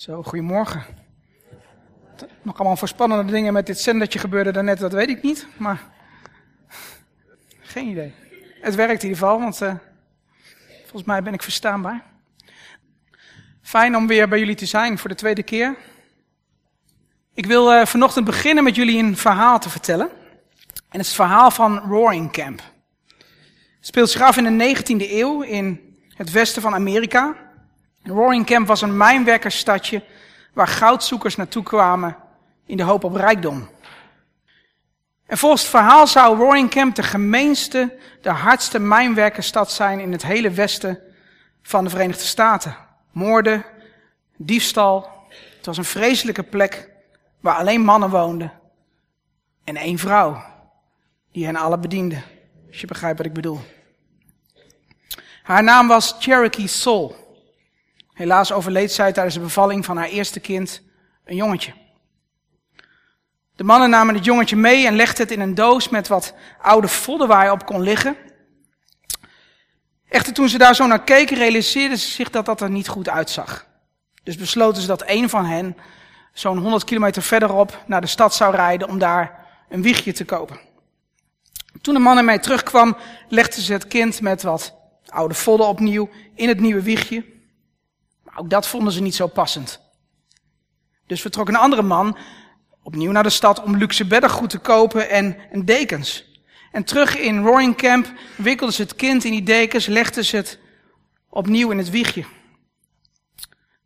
Zo, goedemorgen. Nog allemaal voorspannende dingen met dit zendertje gebeurde daarnet, dat weet ik niet. Maar geen idee. Het werkt in ieder geval, want uh, volgens mij ben ik verstaanbaar. Fijn om weer bij jullie te zijn voor de tweede keer. Ik wil uh, vanochtend beginnen met jullie een verhaal te vertellen. En het is het verhaal van Roaring Camp. Het speelt zich af in de 19e eeuw in het westen van Amerika. Roaring Camp was een mijnwerkersstadje waar goudzoekers naartoe kwamen in de hoop op rijkdom. En volgens het verhaal zou Roaring Camp de gemeenste, de hardste mijnwerkersstad zijn in het hele westen van de Verenigde Staten. Moorden, diefstal. Het was een vreselijke plek waar alleen mannen woonden. En één vrouw die hen alle bediende. Als je begrijpt wat ik bedoel. Haar naam was Cherokee Soul. Helaas overleed zij tijdens de bevalling van haar eerste kind, een jongetje. De mannen namen het jongetje mee en legden het in een doos met wat oude vodden waar op kon liggen. Echter, toen ze daar zo naar keken, realiseerden ze zich dat dat er niet goed uitzag. Dus besloten ze dat een van hen zo'n 100 kilometer verderop naar de stad zou rijden om daar een wiegje te kopen. Toen de man ermee terugkwam, legden ze het kind met wat oude vodden opnieuw in het nieuwe wiegje. Ook dat vonden ze niet zo passend. Dus vertrok een andere man opnieuw naar de stad om luxe beddengoed te kopen en, en dekens. En terug in Roaring Camp wikkelden ze het kind in die dekens, legden ze het opnieuw in het wiegje.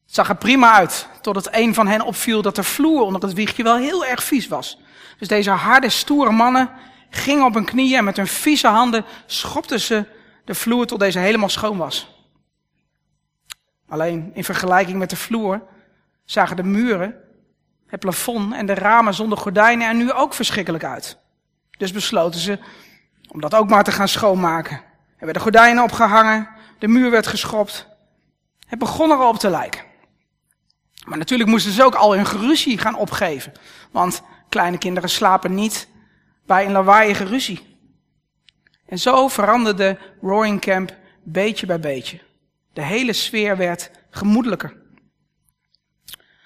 Het zag er prima uit, totdat een van hen opviel dat de vloer onder het wiegje wel heel erg vies was. Dus deze harde, stoere mannen gingen op hun knieën en met hun vieze handen schopten ze de vloer tot deze helemaal schoon was. Alleen in vergelijking met de vloer zagen de muren, het plafond en de ramen zonder gordijnen er nu ook verschrikkelijk uit. Dus besloten ze om dat ook maar te gaan schoonmaken. Er werden gordijnen opgehangen, de muur werd geschropt. Het begon er al op te lijken. Maar natuurlijk moesten ze ook al hun geruzie gaan opgeven. Want kleine kinderen slapen niet bij een lawaaiige ruzie. En zo veranderde Roaring Camp beetje bij beetje. De hele sfeer werd gemoedelijker.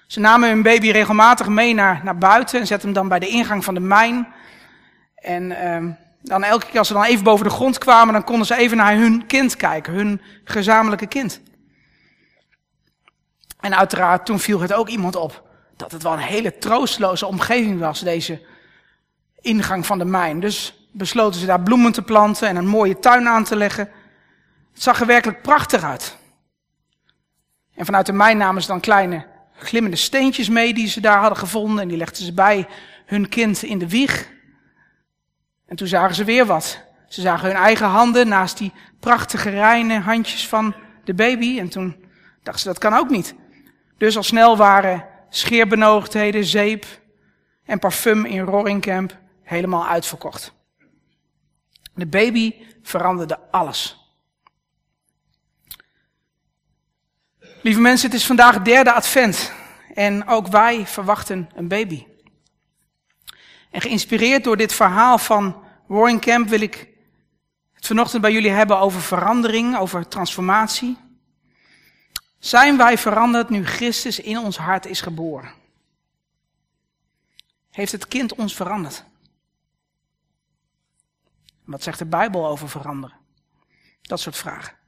Ze namen hun baby regelmatig mee naar, naar buiten en zetten hem dan bij de ingang van de mijn. En uh, dan elke keer als ze dan even boven de grond kwamen, dan konden ze even naar hun kind kijken, hun gezamenlijke kind. En uiteraard, toen viel het ook iemand op dat het wel een hele troosteloze omgeving was, deze ingang van de mijn. Dus besloten ze daar bloemen te planten en een mooie tuin aan te leggen. Het zag er werkelijk prachtig uit. En vanuit de mijn namen ze dan kleine glimmende steentjes mee die ze daar hadden gevonden. En die legden ze bij hun kind in de wieg. En toen zagen ze weer wat. Ze zagen hun eigen handen naast die prachtige reine handjes van de baby. En toen dachten ze dat kan ook niet. Dus al snel waren scheerbenoogdheden, zeep en parfum in Roaring helemaal uitverkocht. De baby veranderde alles. Lieve mensen, het is vandaag derde advent en ook wij verwachten een baby. En geïnspireerd door dit verhaal van Warren Camp wil ik het vanochtend bij jullie hebben over verandering, over transformatie. Zijn wij veranderd nu Christus in ons hart is geboren? Heeft het kind ons veranderd? Wat zegt de Bijbel over veranderen? Dat soort vragen.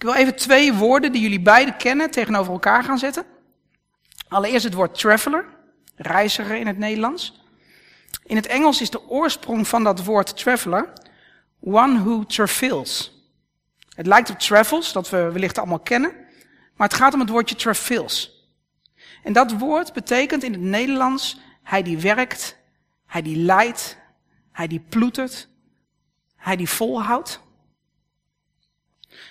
Ik wil even twee woorden die jullie beiden kennen tegenover elkaar gaan zetten. Allereerst het woord traveler, reiziger in het Nederlands. In het Engels is de oorsprong van dat woord traveler one who travels. Het lijkt op travels, dat we wellicht allemaal kennen, maar het gaat om het woordje travels. En dat woord betekent in het Nederlands hij die werkt, hij die leidt, hij die ploetert, hij die volhoudt.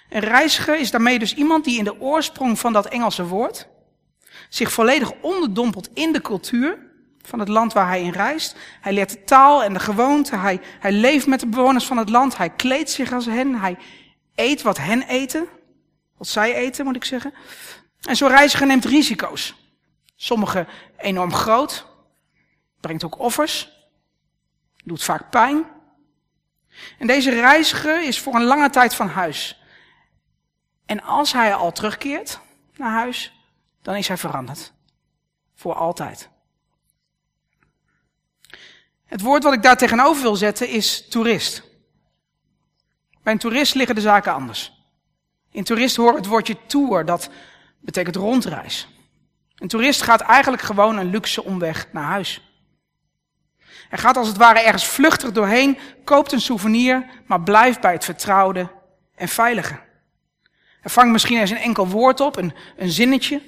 Een reiziger is daarmee dus iemand die in de oorsprong van dat Engelse woord zich volledig onderdompelt in de cultuur van het land waar hij in reist. Hij leert de taal en de gewoonte. Hij, hij leeft met de bewoners van het land. Hij kleedt zich als hen. Hij eet wat hen eten. Wat zij eten, moet ik zeggen. En zo'n reiziger neemt risico's. Sommige enorm groot. Brengt ook offers. Doet vaak pijn. En deze reiziger is voor een lange tijd van huis. En als hij al terugkeert naar huis, dan is hij veranderd. Voor altijd. Het woord wat ik daar tegenover wil zetten is toerist. Bij een toerist liggen de zaken anders. In toerist hoort het woordje tour, dat betekent rondreis. Een toerist gaat eigenlijk gewoon een luxe omweg naar huis. Hij gaat als het ware ergens vluchtig doorheen, koopt een souvenir, maar blijft bij het vertrouwde en veilige. Hij vangt misschien eens een enkel woord op, een, een zinnetje,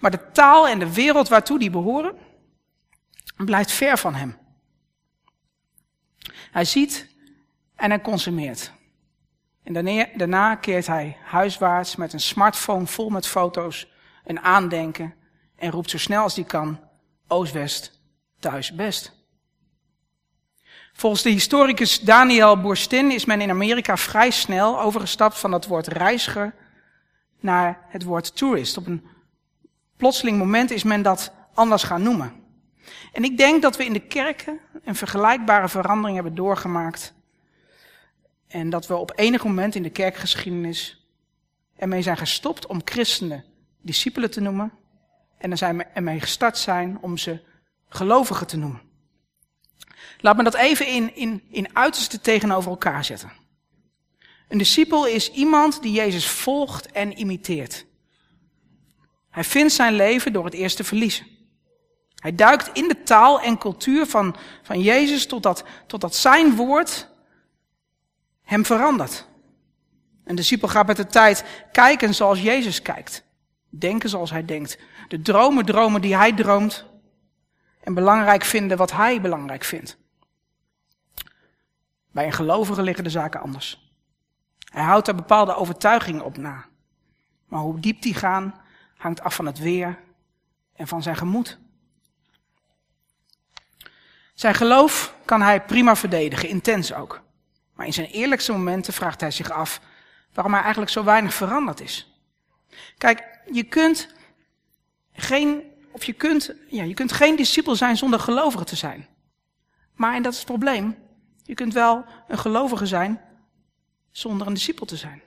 maar de taal en de wereld waartoe die behoren, blijft ver van hem. Hij ziet en hij consumeert. En daarna keert hij huiswaarts met een smartphone vol met foto's, een aandenken en roept zo snel als hij kan, Oost-West, thuis best. Volgens de historicus Daniel Bourstin is men in Amerika vrij snel overgestapt van het woord reiziger naar het woord tourist. Op een plotseling moment is men dat anders gaan noemen. En ik denk dat we in de kerken een vergelijkbare verandering hebben doorgemaakt. En dat we op enig moment in de kerkgeschiedenis ermee zijn gestopt om christenen discipelen te noemen. En dan zijn ermee gestart zijn om ze gelovigen te noemen. Laat me dat even in, in, in uiterste tegenover elkaar zetten. Een discipel is iemand die Jezus volgt en imiteert. Hij vindt zijn leven door het eerst te verliezen. Hij duikt in de taal en cultuur van, van Jezus totdat, totdat zijn woord hem verandert. Een discipel gaat met de tijd kijken zoals Jezus kijkt. Denken zoals hij denkt. De dromen dromen die hij droomt. En belangrijk vinden wat hij belangrijk vindt. Bij een gelovige liggen de zaken anders. Hij houdt er bepaalde overtuigingen op na. Maar hoe diep die gaan, hangt af van het weer en van zijn gemoed. Zijn geloof kan hij prima verdedigen, intens ook. Maar in zijn eerlijkste momenten vraagt hij zich af waarom hij eigenlijk zo weinig veranderd is. Kijk, je kunt geen, of je kunt, ja, je kunt geen discipel zijn zonder gelovige te zijn. Maar, en dat is het probleem, je kunt wel een gelovige zijn zonder een discipel te zijn.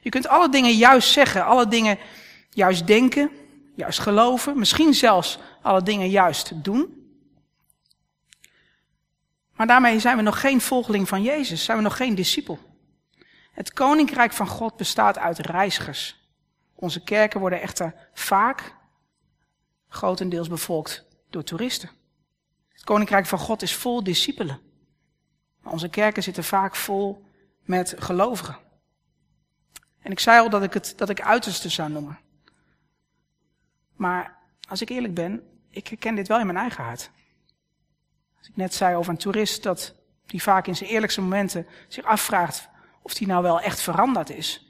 Je kunt alle dingen juist zeggen, alle dingen juist denken, juist geloven, misschien zelfs alle dingen juist doen. Maar daarmee zijn we nog geen volgeling van Jezus, zijn we nog geen discipel. Het koninkrijk van God bestaat uit reizigers. Onze kerken worden echter vaak grotendeels bevolkt door toeristen. Het koninkrijk van God is vol discipelen. Onze kerken zitten vaak vol met gelovigen. En ik zei al dat ik het dat ik uiterste zou noemen. Maar als ik eerlijk ben, ik herken dit wel in mijn eigen hart. Als ik net zei over een toerist dat die vaak in zijn eerlijkste momenten zich afvraagt of die nou wel echt veranderd is,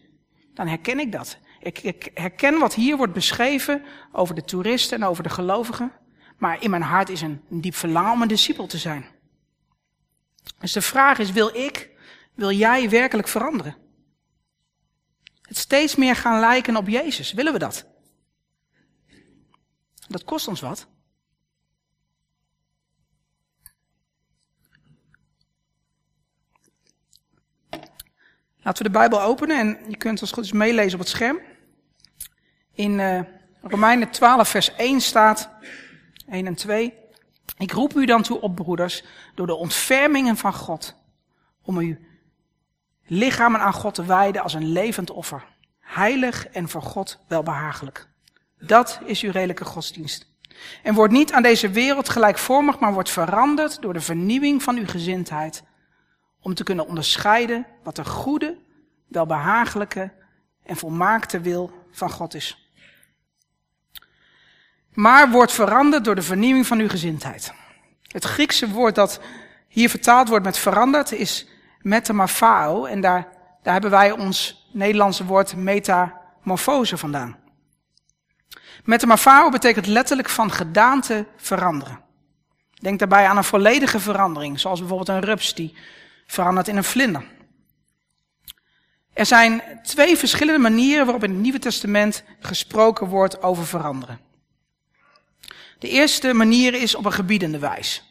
dan herken ik dat. Ik, ik herken wat hier wordt beschreven over de toeristen en over de gelovigen, maar in mijn hart is een, een diep verlangen om een discipel te zijn. Dus de vraag is, wil ik, wil jij werkelijk veranderen? Het steeds meer gaan lijken op Jezus, willen we dat? Dat kost ons wat. Laten we de Bijbel openen en je kunt als goed is meelezen op het scherm. In uh, Romeinen 12 vers 1 staat, 1 en 2. Ik roep u dan toe op, broeders, door de ontfermingen van God, om uw lichamen aan God te wijden als een levend offer, heilig en voor God welbehagelijk. Dat is uw redelijke godsdienst. En wordt niet aan deze wereld gelijkvormig, maar wordt veranderd door de vernieuwing van uw gezindheid, om te kunnen onderscheiden wat de goede, welbehagelijke en volmaakte wil van God is maar wordt veranderd door de vernieuwing van uw gezindheid. Het Griekse woord dat hier vertaald wordt met veranderd is metamorphao en daar, daar hebben wij ons Nederlandse woord metamorfose vandaan. Metamorphao betekent letterlijk van gedaante veranderen. Denk daarbij aan een volledige verandering, zoals bijvoorbeeld een rups die verandert in een vlinder. Er zijn twee verschillende manieren waarop in het Nieuwe Testament gesproken wordt over veranderen. De eerste manier is op een gebiedende wijs.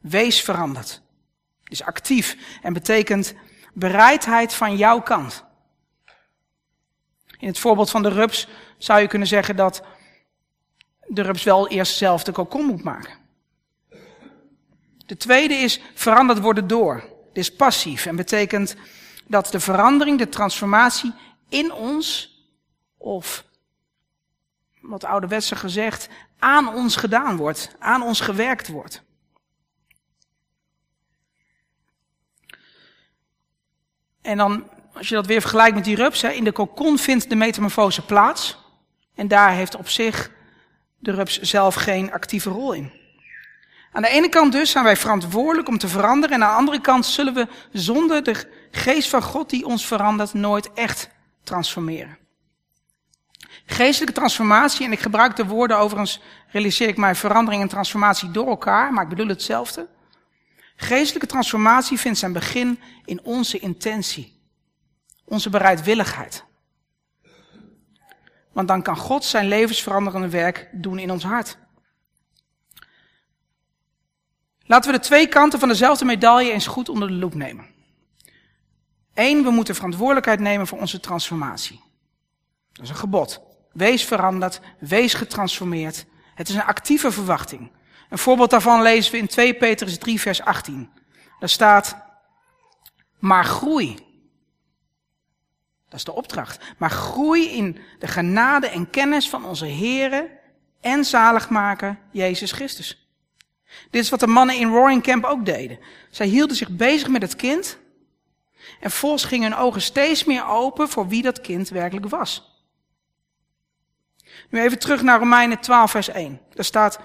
Wees veranderd. Is actief en betekent bereidheid van jouw kant. In het voorbeeld van de rups zou je kunnen zeggen dat de rups wel eerst zelf de kokon moet maken. De tweede is veranderd worden door. Dit is passief en betekent dat de verandering, de transformatie in ons, of wat ouderwetse gezegd, aan ons gedaan wordt, aan ons gewerkt wordt. En dan, als je dat weer vergelijkt met die rups, hè, in de kokon vindt de metamorfose plaats. En daar heeft op zich de rups zelf geen actieve rol in. Aan de ene kant dus zijn wij verantwoordelijk om te veranderen. En aan de andere kant zullen we zonder de geest van God die ons verandert nooit echt transformeren. Geestelijke transformatie, en ik gebruik de woorden overigens, realiseer ik mij verandering en transformatie door elkaar, maar ik bedoel hetzelfde. Geestelijke transformatie vindt zijn begin in onze intentie, onze bereidwilligheid. Want dan kan God zijn levensveranderende werk doen in ons hart. Laten we de twee kanten van dezelfde medaille eens goed onder de loep nemen. Eén, we moeten verantwoordelijkheid nemen voor onze transformatie. Dat is een gebod. Wees veranderd, wees getransformeerd. Het is een actieve verwachting. Een voorbeeld daarvan lezen we in 2 Petrus 3, vers 18. Daar staat, maar groei. Dat is de opdracht. Maar groei in de genade en kennis van onze Here en zaligmaker Jezus Christus. Dit is wat de mannen in Roaring Camp ook deden. Zij hielden zich bezig met het kind. En volgens gingen hun ogen steeds meer open voor wie dat kind werkelijk was. Nu even terug naar Romeinen 12, vers 1. Daar staat,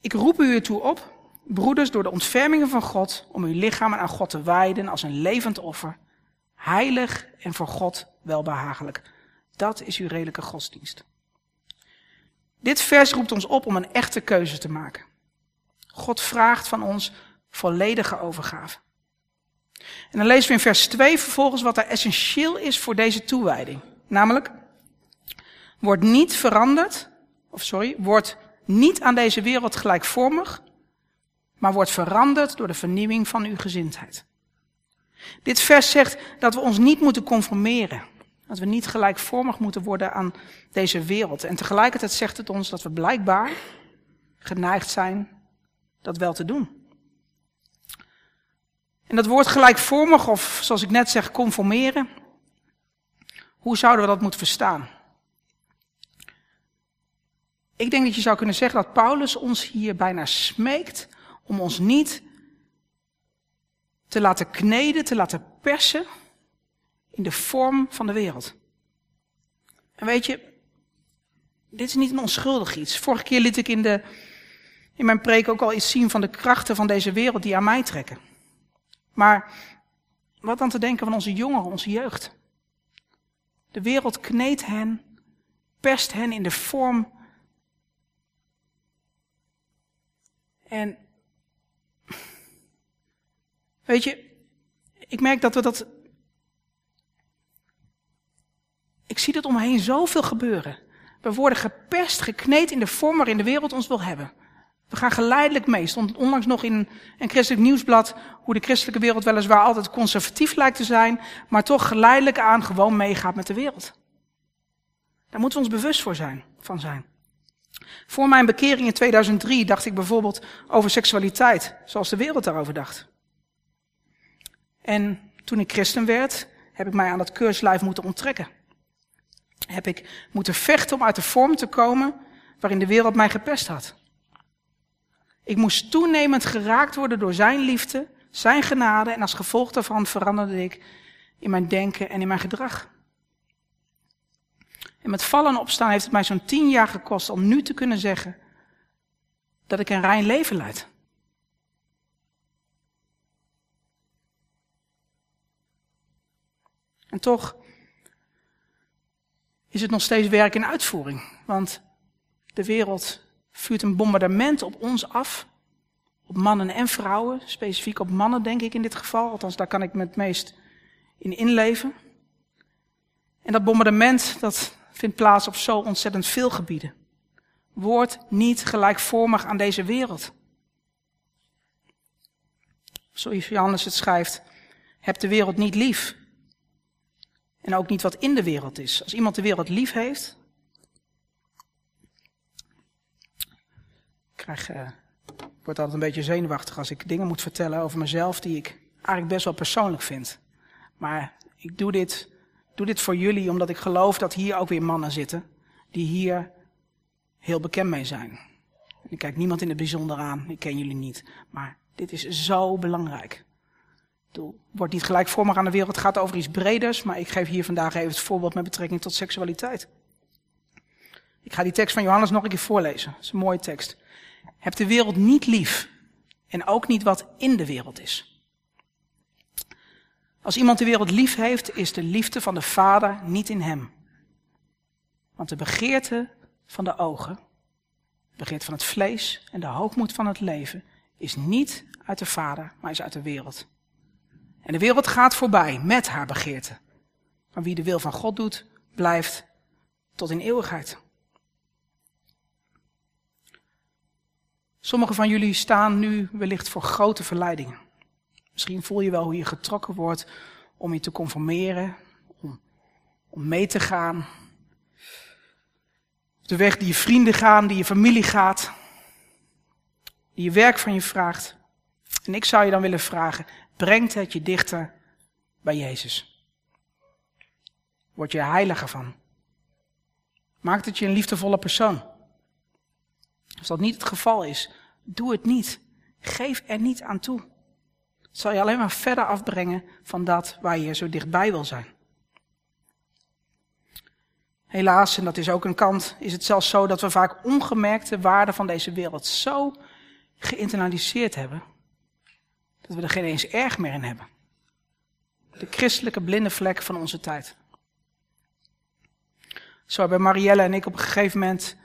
ik roep u ertoe op, broeders, door de ontfermingen van God, om uw lichamen aan God te wijden als een levend offer, heilig en voor God welbehagelijk. Dat is uw redelijke godsdienst. Dit vers roept ons op om een echte keuze te maken. God vraagt van ons volledige overgave. En dan lezen we in vers 2 vervolgens wat er essentieel is voor deze toewijding. Namelijk, wordt niet veranderd, of sorry, wordt niet aan deze wereld gelijkvormig, maar wordt veranderd door de vernieuwing van uw gezindheid. Dit vers zegt dat we ons niet moeten conformeren. Dat we niet gelijkvormig moeten worden aan deze wereld. En tegelijkertijd zegt het ons dat we blijkbaar geneigd zijn dat wel te doen. En dat woord gelijkvormig, of zoals ik net zeg, conformeren, hoe zouden we dat moeten verstaan? Ik denk dat je zou kunnen zeggen dat Paulus ons hier bijna smeekt om ons niet te laten kneden, te laten persen in de vorm van de wereld. En weet je, dit is niet een onschuldig iets. Vorige keer liet ik in, de, in mijn preek ook al iets zien van de krachten van deze wereld die aan mij trekken. Maar wat dan te denken van onze jongeren, onze jeugd? De wereld kneedt hen, perst hen in de vorm En weet je, ik merk dat we dat. Ik zie dat om zoveel gebeuren. We worden gepest, gekneed in de vorm waarin de wereld ons wil hebben. We gaan geleidelijk mee. Stond onlangs nog in een christelijk nieuwsblad hoe de christelijke wereld weliswaar altijd conservatief lijkt te zijn, maar toch geleidelijk aan gewoon meegaat met de wereld. Daar moeten we ons bewust voor zijn, van zijn. Voor mijn bekering in 2003 dacht ik bijvoorbeeld over seksualiteit, zoals de wereld daarover dacht. En toen ik christen werd, heb ik mij aan dat keurslijf moeten onttrekken. Heb ik moeten vechten om uit de vorm te komen waarin de wereld mij gepest had. Ik moest toenemend geraakt worden door zijn liefde, zijn genade en als gevolg daarvan veranderde ik in mijn denken en in mijn gedrag. En met vallen en opstaan heeft het mij zo'n tien jaar gekost om nu te kunnen zeggen dat ik een rein leven leid. En toch is het nog steeds werk in uitvoering. Want de wereld vuurt een bombardement op ons af. Op mannen en vrouwen, specifiek op mannen denk ik in dit geval. Althans, daar kan ik me het meest in inleven. En dat bombardement, dat vindt plaats op zo ontzettend veel gebieden. Word niet gelijkvormig aan deze wereld. Zoals Johannes het schrijft, heb de wereld niet lief. En ook niet wat in de wereld is. Als iemand de wereld lief heeft, krijg, uh, word altijd een beetje zenuwachtig als ik dingen moet vertellen over mezelf die ik eigenlijk best wel persoonlijk vind. Maar ik doe dit, doe dit voor jullie omdat ik geloof dat hier ook weer mannen zitten die hier heel bekend mee zijn. Ik kijk niemand in het bijzonder aan, ik ken jullie niet. Maar dit is zo belangrijk. Het wordt niet gelijk voor me aan de wereld, het gaat over iets breders, maar ik geef hier vandaag even het voorbeeld met betrekking tot seksualiteit. Ik ga die tekst van Johannes nog een keer voorlezen. Dat is een mooie tekst. Heb de wereld niet lief en ook niet wat in de wereld is. Als iemand de wereld lief heeft, is de liefde van de Vader niet in hem. Want de begeerte van de ogen, de begeerte van het vlees en de hoogmoed van het leven is niet uit de Vader, maar is uit de wereld. En de wereld gaat voorbij met haar begeerte. Maar wie de wil van God doet, blijft tot in eeuwigheid. Sommigen van jullie staan nu wellicht voor grote verleidingen. Misschien voel je wel hoe je getrokken wordt om je te conformeren, om, om mee te gaan. Op de weg die je vrienden gaan, die je familie gaat, die je werk van je vraagt. En ik zou je dan willen vragen, brengt het je dichter bij Jezus? Word je heiliger van? Maakt het je een liefdevolle persoon? Als dat niet het geval is, doe het niet. Geef er niet aan toe. Het zal je alleen maar verder afbrengen van dat waar je zo dichtbij wil zijn. Helaas, en dat is ook een kant, is het zelfs zo dat we vaak ongemerkt de waarde van deze wereld zo geïnternaliseerd hebben, dat we er geen eens erg meer in hebben. De christelijke blinde vlek van onze tijd. Zo hebben Marielle en ik op een gegeven moment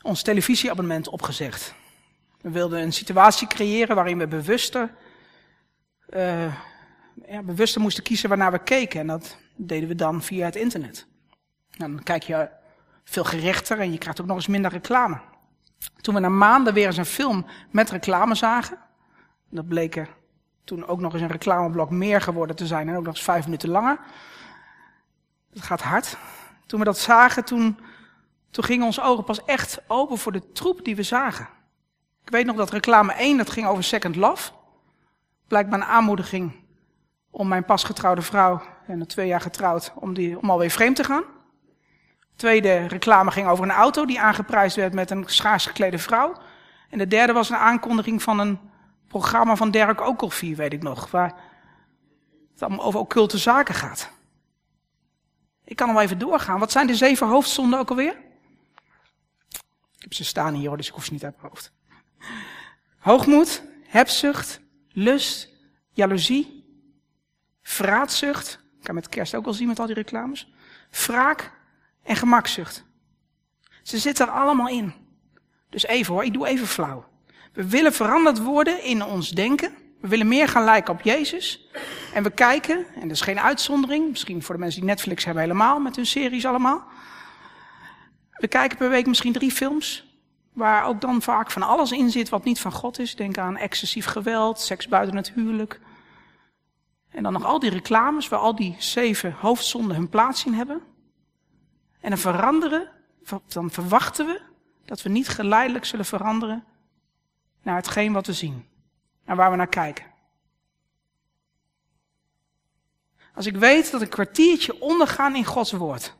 ons televisieabonnement opgezegd. We wilden een situatie creëren waarin we bewuster, uh, ja, bewuster moesten kiezen waarnaar we keken. En dat deden we dan via het internet. Dan kijk je veel gerechter en je krijgt ook nog eens minder reclame. Toen we na maanden weer eens een film met reclame zagen, dat bleek er toen ook nog eens een reclameblok meer geworden te zijn en ook nog eens vijf minuten langer. Dat gaat hard. Toen we dat zagen, toen toen gingen onze ogen pas echt open voor de troep die we zagen. Ik weet nog dat reclame 1, dat ging over Second Love. Blijkbaar een aanmoediging om mijn pasgetrouwde vrouw, en twee jaar getrouwd, om, die, om alweer vreemd te gaan. tweede reclame ging over een auto die aangeprijsd werd met een schaars geklede vrouw. En de derde was een aankondiging van een programma van Derek Okelvier, weet ik nog, waar het allemaal over occulte zaken gaat. Ik kan nog even doorgaan. Wat zijn de zeven hoofdzonden ook alweer? Ik heb ze staan hier dus ik hoef ze niet uit mijn hoofd. Hoogmoed, hebzucht, lust, jaloezie, vraatzucht. Ik kan met kerst ook wel zien met al die reclames. Wraak en gemakzucht. Ze zitten er allemaal in. Dus even hoor, ik doe even flauw. We willen veranderd worden in ons denken. We willen meer gaan lijken op Jezus. En we kijken, en dat is geen uitzondering, misschien voor de mensen die Netflix hebben helemaal, met hun series allemaal. We kijken per week misschien drie films. Waar ook dan vaak van alles in zit wat niet van God is. Denk aan excessief geweld, seks buiten het huwelijk. En dan nog al die reclames waar al die zeven hoofdzonden hun plaats in hebben. En dan veranderen, dan verwachten we dat we niet geleidelijk zullen veranderen naar hetgeen wat we zien. Naar waar we naar kijken. Als ik weet dat een kwartiertje ondergaan in Gods woord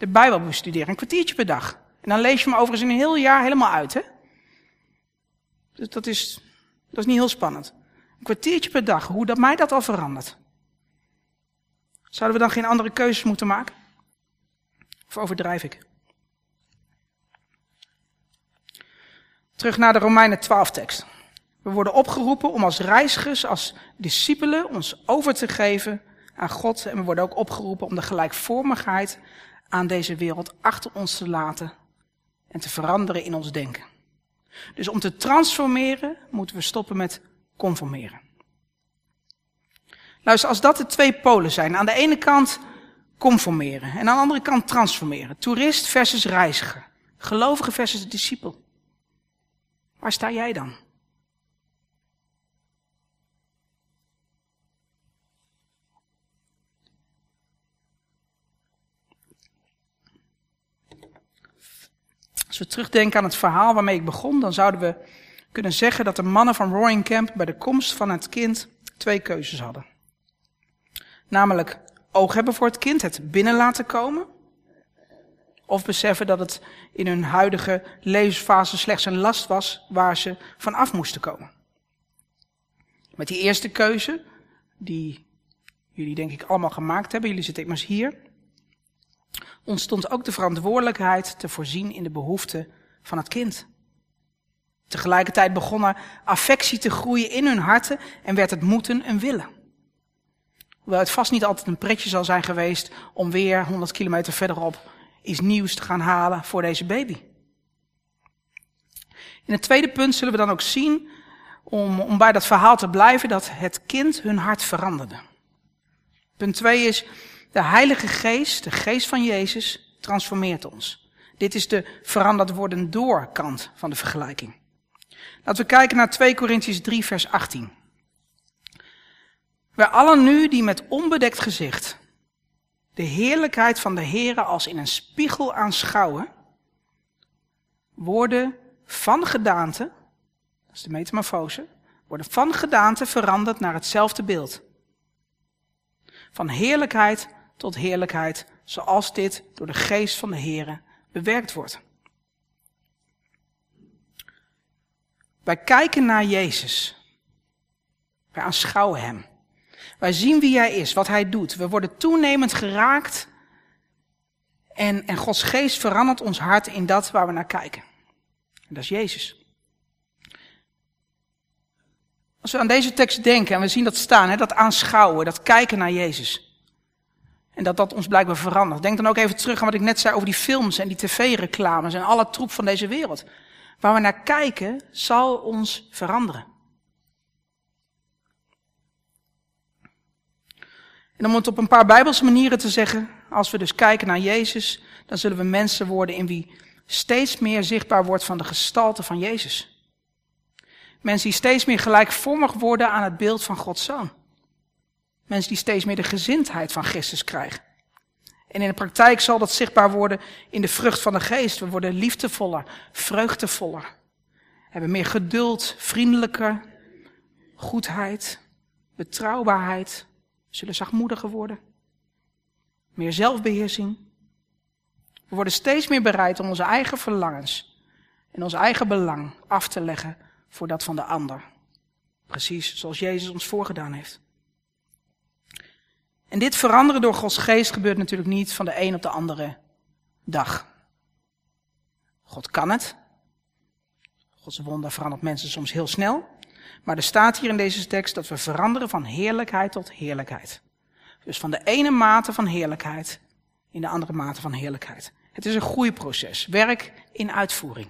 de Bijbel bestuderen. Een kwartiertje per dag. En dan lees je hem overigens een heel jaar helemaal uit. Hè? Dus dat is, dat is niet heel spannend. Een kwartiertje per dag, hoe dat mij dat al verandert. Zouden we dan geen andere keuzes moeten maken? Of overdrijf ik? Terug naar de Romeinen 12 tekst. We worden opgeroepen om als reizigers, als discipelen ons over te geven aan God. En we worden ook opgeroepen om de gelijkvormigheid aan deze wereld achter ons te laten en te veranderen in ons denken. Dus om te transformeren moeten we stoppen met conformeren. Luister, als dat de twee polen zijn, aan de ene kant conformeren en aan de andere kant transformeren. Toerist versus reiziger. Gelovige versus discipel. Waar sta jij dan? We terugdenken aan het verhaal waarmee ik begon, dan zouden we kunnen zeggen dat de mannen van Roaring Camp bij de komst van het kind twee keuzes hadden. Namelijk oog hebben voor het kind, het binnen laten komen. Of beseffen dat het in hun huidige levensfase slechts een last was waar ze van af moesten komen. Met die eerste keuze, die jullie denk ik allemaal gemaakt hebben, jullie zitten immers hier, ontstond ook de verantwoordelijkheid te voorzien in de behoeften van het kind. Tegelijkertijd begon er affectie te groeien in hun harten en werd het moeten een willen. Hoewel het vast niet altijd een pretje zal zijn geweest om weer 100 kilometer verderop iets nieuws te gaan halen voor deze baby. In het tweede punt zullen we dan ook zien, om, om bij dat verhaal te blijven, dat het kind hun hart veranderde. Punt 2 is, de Heilige Geest, de Geest van Jezus, transformeert ons. Dit is de veranderd worden door kant van de vergelijking. Laten we kijken naar 2 Corinthians 3, vers 18. Wij allen nu die met onbedekt gezicht de heerlijkheid van de Heere als in een spiegel aanschouwen, worden van gedaante, dat is de metamorfose, worden van gedaante veranderd naar hetzelfde beeld. Van heerlijkheid tot heerlijkheid, zoals dit door de geest van de Heere bewerkt wordt. Wij kijken naar Jezus. Wij aanschouwen Hem. Wij zien wie Hij is, wat Hij doet. We worden toenemend geraakt. En, en Gods geest verandert ons hart in dat waar we naar kijken. En dat is Jezus. Als we aan deze tekst denken en we zien dat staan, hè, dat aanschouwen, dat kijken naar Jezus. En dat dat ons blijkbaar verandert. Denk dan ook even terug aan wat ik net zei over die films en die tv-reclames en alle troep van deze wereld. Waar we naar kijken, zal ons veranderen. En om het op een paar bijbelse manieren te zeggen, als we dus kijken naar Jezus, dan zullen we mensen worden in wie steeds meer zichtbaar wordt van de gestalte van Jezus. Mensen die steeds meer gelijkvormig worden aan het beeld van Gods Zoon. Mensen die steeds meer de gezindheid van Christus krijgen. En in de praktijk zal dat zichtbaar worden in de vrucht van de geest. We worden liefdevoller, vreugdevoller. Hebben meer geduld, vriendelijker, goedheid, betrouwbaarheid. Zullen zachtmoediger worden. Meer zelfbeheersing. We worden steeds meer bereid om onze eigen verlangens en ons eigen belang af te leggen voor dat van de ander. Precies zoals Jezus ons voorgedaan heeft. En dit veranderen door Gods geest gebeurt natuurlijk niet van de een op de andere dag. God kan het. Gods wonder verandert mensen soms heel snel. Maar er staat hier in deze tekst dat we veranderen van heerlijkheid tot heerlijkheid. Dus van de ene mate van heerlijkheid in de andere mate van heerlijkheid. Het is een groeiproces, werk in uitvoering.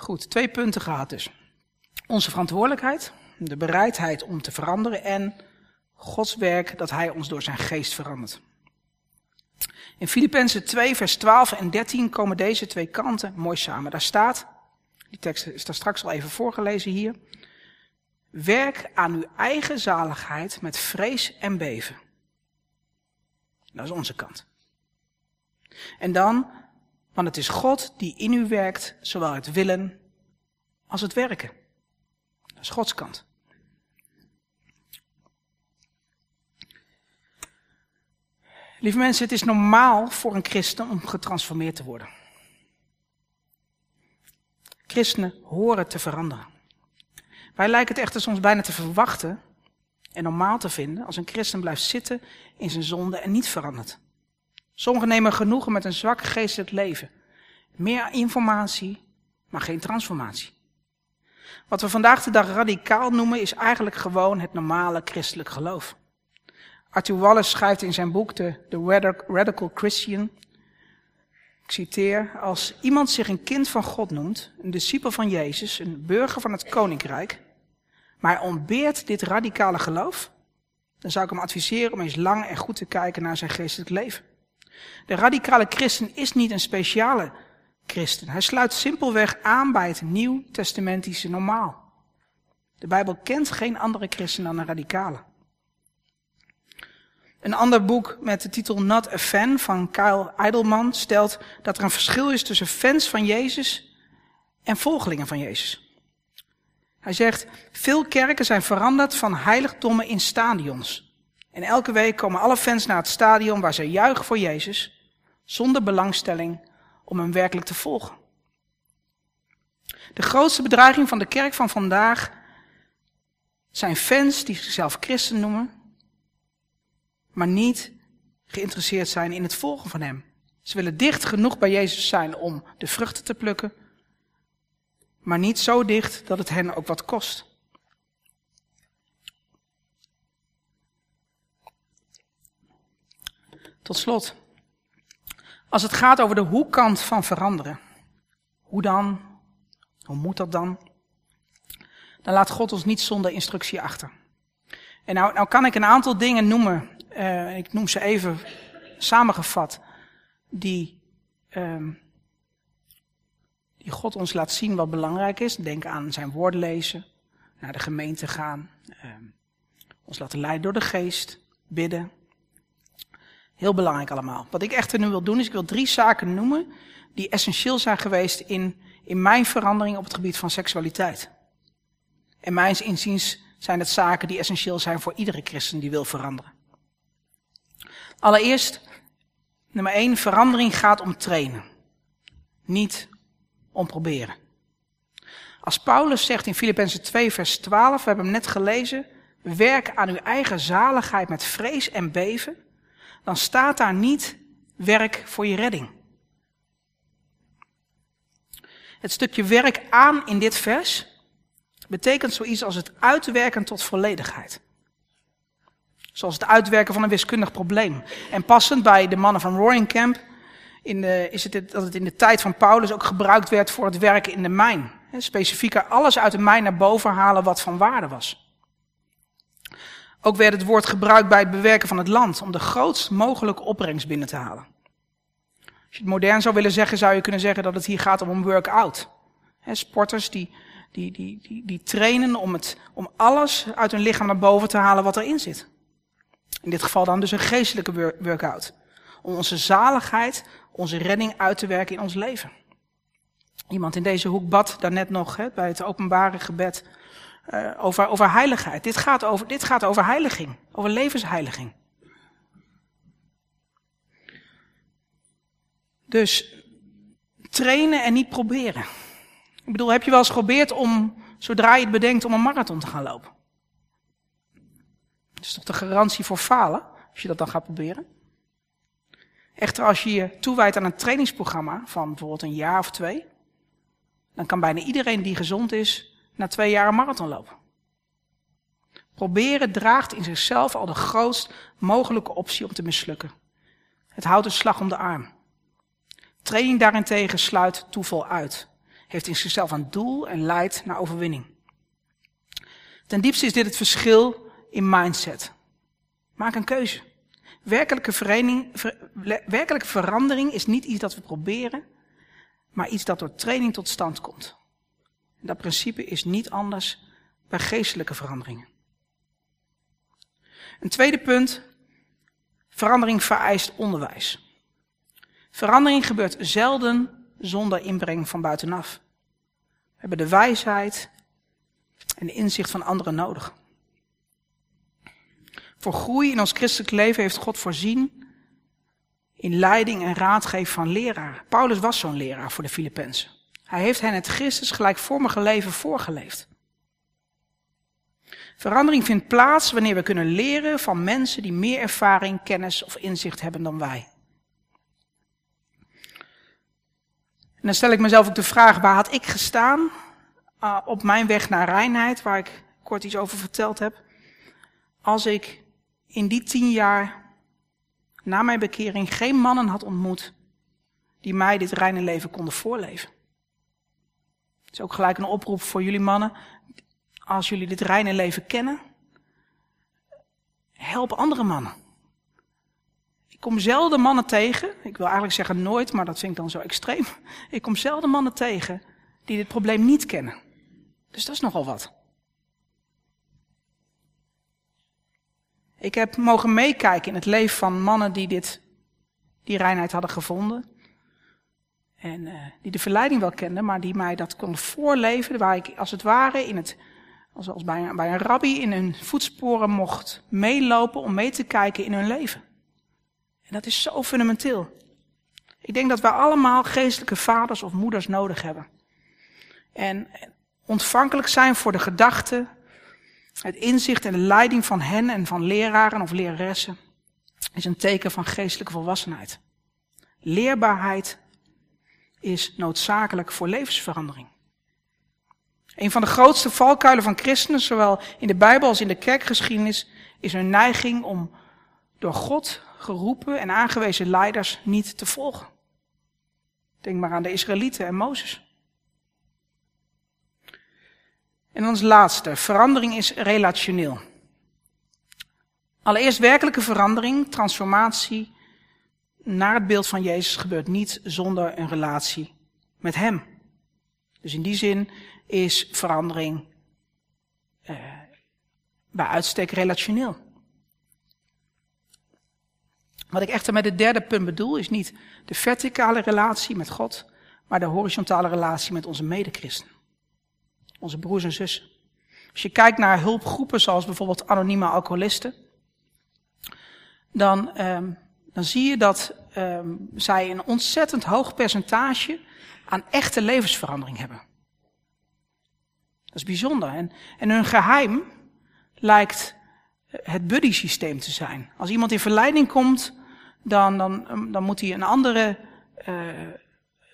Goed, twee punten gehad dus. Onze verantwoordelijkheid, de bereidheid om te veranderen en Gods werk dat Hij ons door zijn geest verandert. In Filippenzen 2, vers 12 en 13 komen deze twee kanten mooi samen. Daar staat, die tekst is daar straks al even voorgelezen hier. Werk aan uw eigen zaligheid met vrees en beven. Dat is onze kant. En dan want het is God die in u werkt, zowel het willen als het werken. Dat is Gods kant. Lieve mensen, het is normaal voor een christen om getransformeerd te worden. Christenen horen te veranderen. Wij lijken het echter soms bijna te verwachten en normaal te vinden als een christen blijft zitten in zijn zonde en niet verandert. Sommigen nemen genoegen met een zwak geestelijk leven. Meer informatie, maar geen transformatie. Wat we vandaag de dag radicaal noemen, is eigenlijk gewoon het normale christelijk geloof. Arthur Wallace schrijft in zijn boek The, The Radical Christian, ik citeer, als iemand zich een kind van God noemt, een discipel van Jezus, een burger van het koninkrijk, maar ontbeert dit radicale geloof, dan zou ik hem adviseren om eens lang en goed te kijken naar zijn geestelijk leven. De radicale christen is niet een speciale christen. Hij sluit simpelweg aan bij het nieuw-testamentische normaal. De Bijbel kent geen andere christen dan een radicale. Een ander boek met de titel Not a Fan van Kyle Eidelman stelt dat er een verschil is tussen fans van Jezus en volgelingen van Jezus. Hij zegt, veel kerken zijn veranderd van heiligdommen in stadions. En elke week komen alle fans naar het stadion waar ze juichen voor Jezus, zonder belangstelling om hem werkelijk te volgen. De grootste bedreiging van de kerk van vandaag zijn fans die zichzelf christen noemen, maar niet geïnteresseerd zijn in het volgen van hem. Ze willen dicht genoeg bij Jezus zijn om de vruchten te plukken, maar niet zo dicht dat het hen ook wat kost. Tot slot, als het gaat over de hoe-kant van veranderen, hoe dan, hoe moet dat dan? Dan laat God ons niet zonder instructie achter. En nou, nou kan ik een aantal dingen noemen, uh, ik noem ze even samengevat, die, um, die God ons laat zien wat belangrijk is. Denk aan zijn woord lezen, naar de gemeente gaan, um, ons laten leiden door de geest, bidden. Heel belangrijk allemaal. Wat ik echter nu wil doen, is ik wil drie zaken noemen die essentieel zijn geweest in, in mijn verandering op het gebied van seksualiteit. En mijns inziens zijn het zaken die essentieel zijn voor iedere christen die wil veranderen. Allereerst, nummer één, verandering gaat om trainen. Niet om proberen. Als Paulus zegt in Filippenzen 2 vers 12, we hebben hem net gelezen, werk aan uw eigen zaligheid met vrees en beven, dan staat daar niet werk voor je redding. Het stukje werk aan in dit vers betekent zoiets als het uitwerken tot volledigheid. Zoals het uitwerken van een wiskundig probleem. En passend bij de mannen van Roaring Camp in de, is het dat het in de tijd van Paulus ook gebruikt werd voor het werken in de mijn. Specifieker alles uit de mijn naar boven halen wat van waarde was. Ook werd het woord gebruikt bij het bewerken van het land om de grootst mogelijke opbrengst binnen te halen. Als je het modern zou willen zeggen, zou je kunnen zeggen dat het hier gaat om een work-out. Sporters die, die, die, die, die trainen om, het, om alles uit hun lichaam naar boven te halen wat erin zit. In dit geval dan dus een geestelijke work-out. Om onze zaligheid, onze redding uit te werken in ons leven. Iemand in deze hoek bad daarnet nog bij het openbare gebed uh, over, over heiligheid. Dit gaat over, dit gaat over heiliging, over levensheiliging. Dus trainen en niet proberen. Ik bedoel, heb je wel eens geprobeerd om, zodra je het bedenkt, om een marathon te gaan lopen? Dat is toch de garantie voor falen, als je dat dan gaat proberen? Echter, als je je toewijdt aan een trainingsprogramma van bijvoorbeeld een jaar of twee, dan kan bijna iedereen die gezond is na twee jaar een marathon lopen. Proberen draagt in zichzelf al de grootst mogelijke optie om te mislukken. Het houdt een slag om de arm. Training daarentegen sluit toeval uit, heeft in zichzelf een doel en leidt naar overwinning. Ten diepste is dit het verschil in mindset. Maak een keuze. Werkelijke verandering is niet iets dat we proberen, maar iets dat door training tot stand komt. Dat principe is niet anders bij geestelijke veranderingen. Een tweede punt. Verandering vereist onderwijs. Verandering gebeurt zelden zonder inbreng van buitenaf. We hebben de wijsheid en de inzicht van anderen nodig. Voor groei in ons christelijk leven heeft God voorzien in leiding en raadgeving van leraar. Paulus was zo'n leraar voor de Filippenzen. Hij heeft hen het Christus gelijkvormige leven voorgeleefd. Verandering vindt plaats wanneer we kunnen leren van mensen die meer ervaring, kennis of inzicht hebben dan wij. En dan stel ik mezelf ook de vraag, waar had ik gestaan uh, op mijn weg naar reinheid, waar ik kort iets over verteld heb, als ik in die tien jaar na mijn bekering geen mannen had ontmoet die mij dit reine leven konden voorleven. Het is ook gelijk een oproep voor jullie mannen. Als jullie dit reine leven kennen, help andere mannen. Ik kom zelden mannen tegen, ik wil eigenlijk zeggen nooit, maar dat vind ik dan zo extreem. Ik kom zelden mannen tegen die dit probleem niet kennen. Dus dat is nogal wat. Ik heb mogen meekijken in het leven van mannen die dit, die reinheid hadden gevonden. En uh, die de verleiding wel kenden, maar die mij dat konden voorleven. Waar ik als het ware in het, als bij een, bij een rabbi in hun voetsporen mocht meelopen om mee te kijken in hun leven. En dat is zo fundamenteel. Ik denk dat wij allemaal geestelijke vaders of moeders nodig hebben. En ontvankelijk zijn voor de gedachten, het inzicht en de leiding van hen en van leraren of leraressen is een teken van geestelijke volwassenheid. Leerbaarheid is noodzakelijk voor levensverandering. Een van de grootste valkuilen van christenen, zowel in de Bijbel als in de kerkgeschiedenis, is hun neiging om door God geroepen en aangewezen leiders niet te volgen. Denk maar aan de Israëlieten en Mozes. En ons laatste, verandering is relationeel. Allereerst werkelijke verandering, transformatie naar het beeld van Jezus gebeurt niet zonder een relatie met Hem. Dus in die zin is verandering eh, bij uitstek relationeel. Wat ik echter met het derde punt bedoel, is niet de verticale relatie met God, maar de horizontale relatie met onze medechristen. Onze broers en zussen. Als je kijkt naar hulpgroepen zoals bijvoorbeeld anonieme alcoholisten, dan, um, dan zie je dat um, zij een ontzettend hoog percentage aan echte levensverandering hebben. Dat is bijzonder. En, en hun geheim lijkt het buddy systeem te zijn. Als iemand in verleiding komt, dan, dan, dan moet hij een andere uh,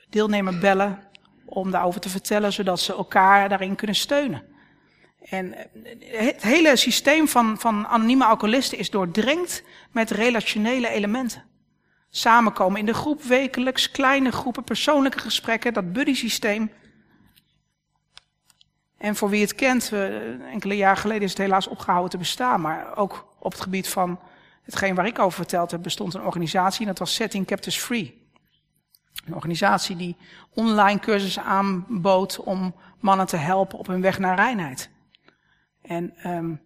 deelnemer bellen om daarover te vertellen, zodat ze elkaar daarin kunnen steunen. En eh, het hele systeem van, van anonieme alcoholisten is doordrenkt met relationele elementen. Samenkomen in de groep wekelijks, kleine groepen, persoonlijke gesprekken, dat buddy systeem. En voor wie het kent, enkele jaar geleden is het helaas opgehouden te bestaan, maar ook op het gebied van hetgeen waar ik over verteld heb, bestond een organisatie en dat was Setting Captives Free. Een organisatie die online cursussen aanbood om mannen te helpen op hun weg naar reinheid. En um,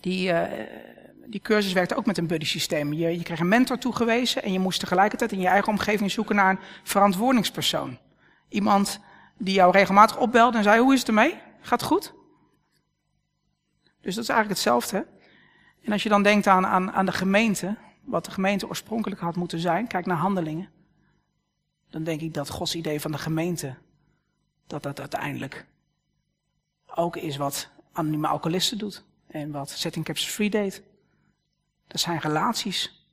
die, uh, die cursus werkte ook met een buddy systeem. Je, je kreeg een mentor toegewezen en je moest tegelijkertijd in je eigen omgeving zoeken naar een verantwoordingspersoon. Iemand die jou regelmatig opbelde en zei, hoe is het ermee? Gaat het goed? Dus dat is eigenlijk hetzelfde. En als je dan denkt aan, aan, aan de gemeente, wat de gemeente oorspronkelijk had moeten zijn, kijk naar handelingen, dan denk ik dat Gods idee van de gemeente, dat dat uiteindelijk ook is wat anonieme alcoholisten doet en wat Setting Caps Free deed. Dat zijn relaties.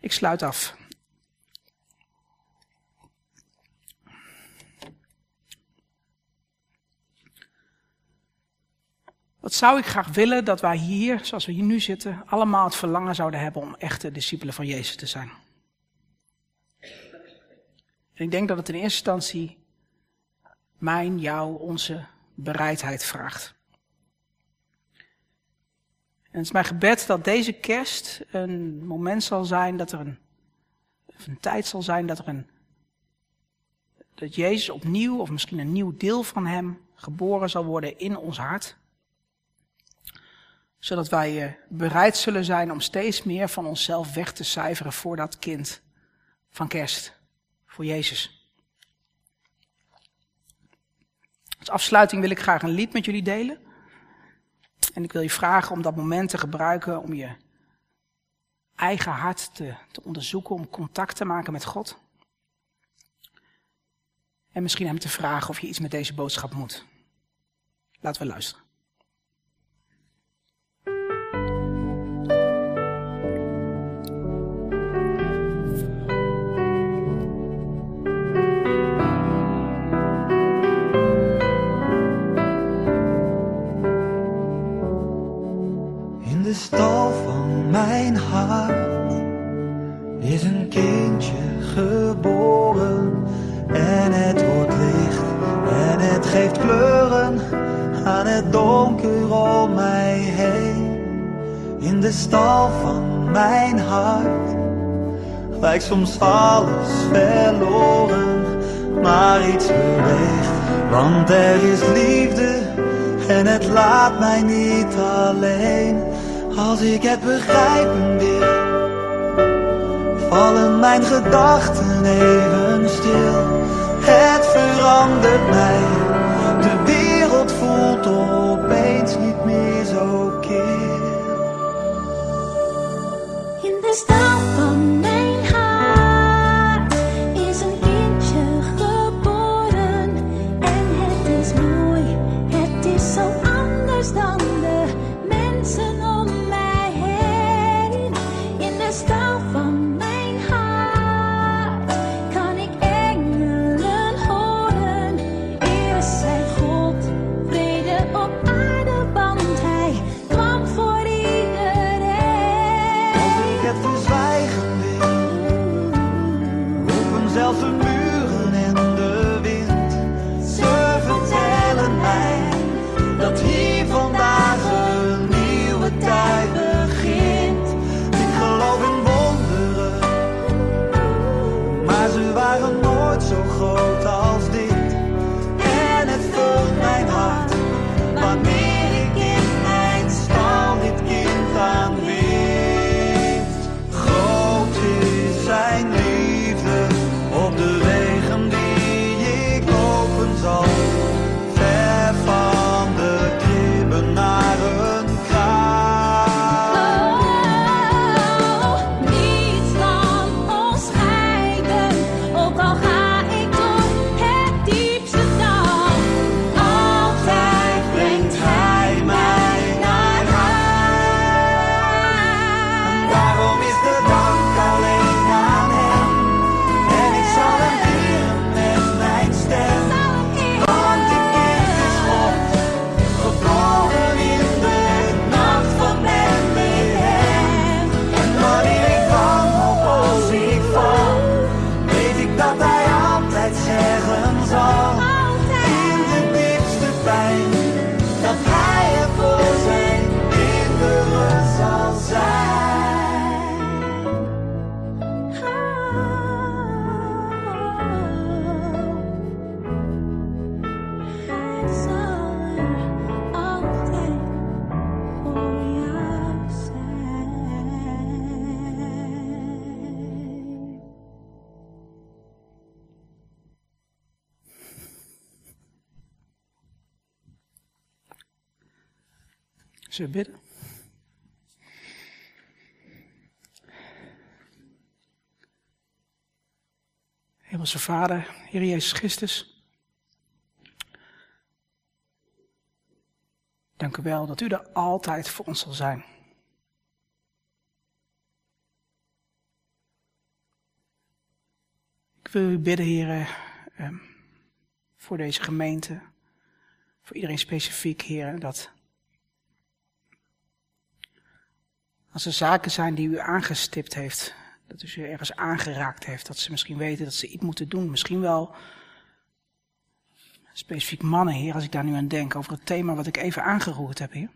Ik sluit af. Wat zou ik graag willen dat wij hier, zoals we hier nu zitten, allemaal het verlangen zouden hebben om echte discipelen van Jezus te zijn. En ik denk dat het in eerste instantie mijn, jou, onze bereidheid vraagt. En het is mijn gebed dat deze kerst een moment zal zijn dat er een, een tijd zal zijn dat er een, dat Jezus opnieuw, of misschien een nieuw deel van Hem, geboren zal worden in ons hart zodat wij eh, bereid zullen zijn om steeds meer van onszelf weg te cijferen voor dat kind van kerst, voor Jezus. Als afsluiting wil ik graag een lied met jullie delen. En ik wil je vragen om dat moment te gebruiken om je eigen hart te, te onderzoeken, om contact te maken met God. En misschien hem te vragen of je iets met deze boodschap moet. Laten we luisteren. Stal van mijn hart is een kindje geboren en het wordt licht en het geeft kleuren aan het donker om mij heen. In de stal van mijn hart lijkt soms alles verloren, maar iets beweegt Want er is liefde en het laat mij niet alleen. Als ik het begrijpen wil, vallen mijn gedachten even stil. Het verandert mij, de wereld voelt opeens niet meer zo kil. Zullen we bidden? Hemelse Vader, Heer Jezus Christus. Dank u wel dat u er altijd voor ons zal zijn. Ik wil u bidden, Heer, ehm, voor deze gemeente, voor iedereen specifiek, Heer, dat als er zaken zijn die u aangestipt heeft, dat u ze ergens aangeraakt heeft, dat ze misschien weten dat ze iets moeten doen, misschien wel specifiek mannen, Heer, als ik daar nu aan denk, over het thema wat ik even aangeroerd heb, Heer.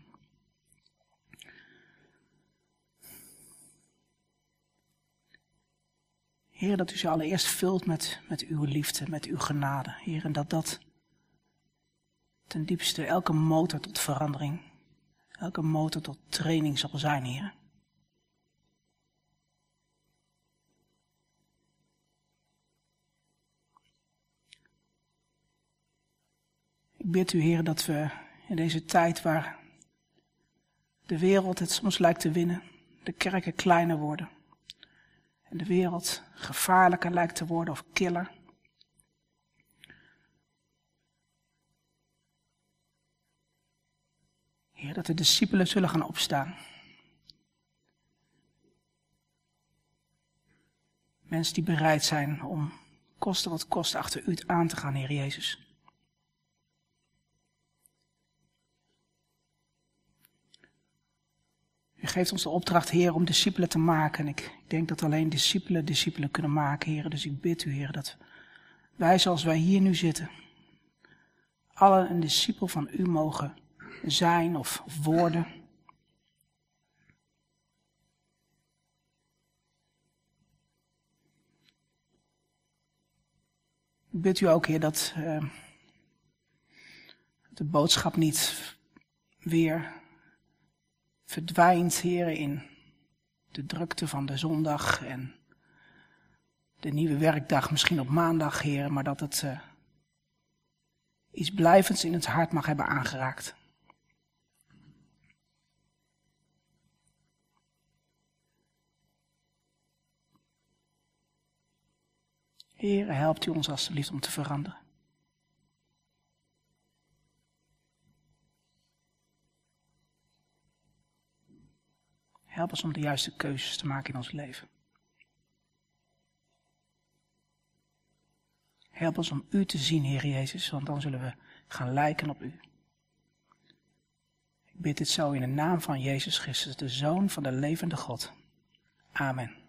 Heer, dat u ze allereerst vult met, met uw liefde, met uw genade, Heer, en dat dat ten diepste elke motor tot verandering, elke motor tot training zal zijn, Heer. Ik bid u, Heer, dat we in deze tijd waar de wereld het soms lijkt te winnen, de kerken kleiner worden en de wereld gevaarlijker lijkt te worden of killer. Heer, dat de discipelen zullen gaan opstaan. Mensen die bereid zijn om koste wat kost achter u aan te gaan, Heer Jezus. U geeft ons de opdracht, Heer, om discipelen te maken. En ik denk dat alleen discipelen discipelen kunnen maken, Heer. Dus ik bid u, Heer, dat wij zoals wij hier nu zitten, alle een discipel van u mogen zijn of worden. Ik bid u ook, Heer, dat Dat de boodschap niet weer verdwijnt, heren, in de drukte van de zondag en de nieuwe werkdag misschien op maandag, heren, maar dat het uh, iets blijvends in het hart mag hebben aangeraakt. Heer, helpt u ons alstublieft om te veranderen. Help ons om de juiste keuzes te maken in ons leven. Help ons om U te zien, Heer Jezus, want dan zullen we gaan lijken op U. Ik bid dit zo in de naam van Jezus Christus, de Zoon van de levende God. Amen.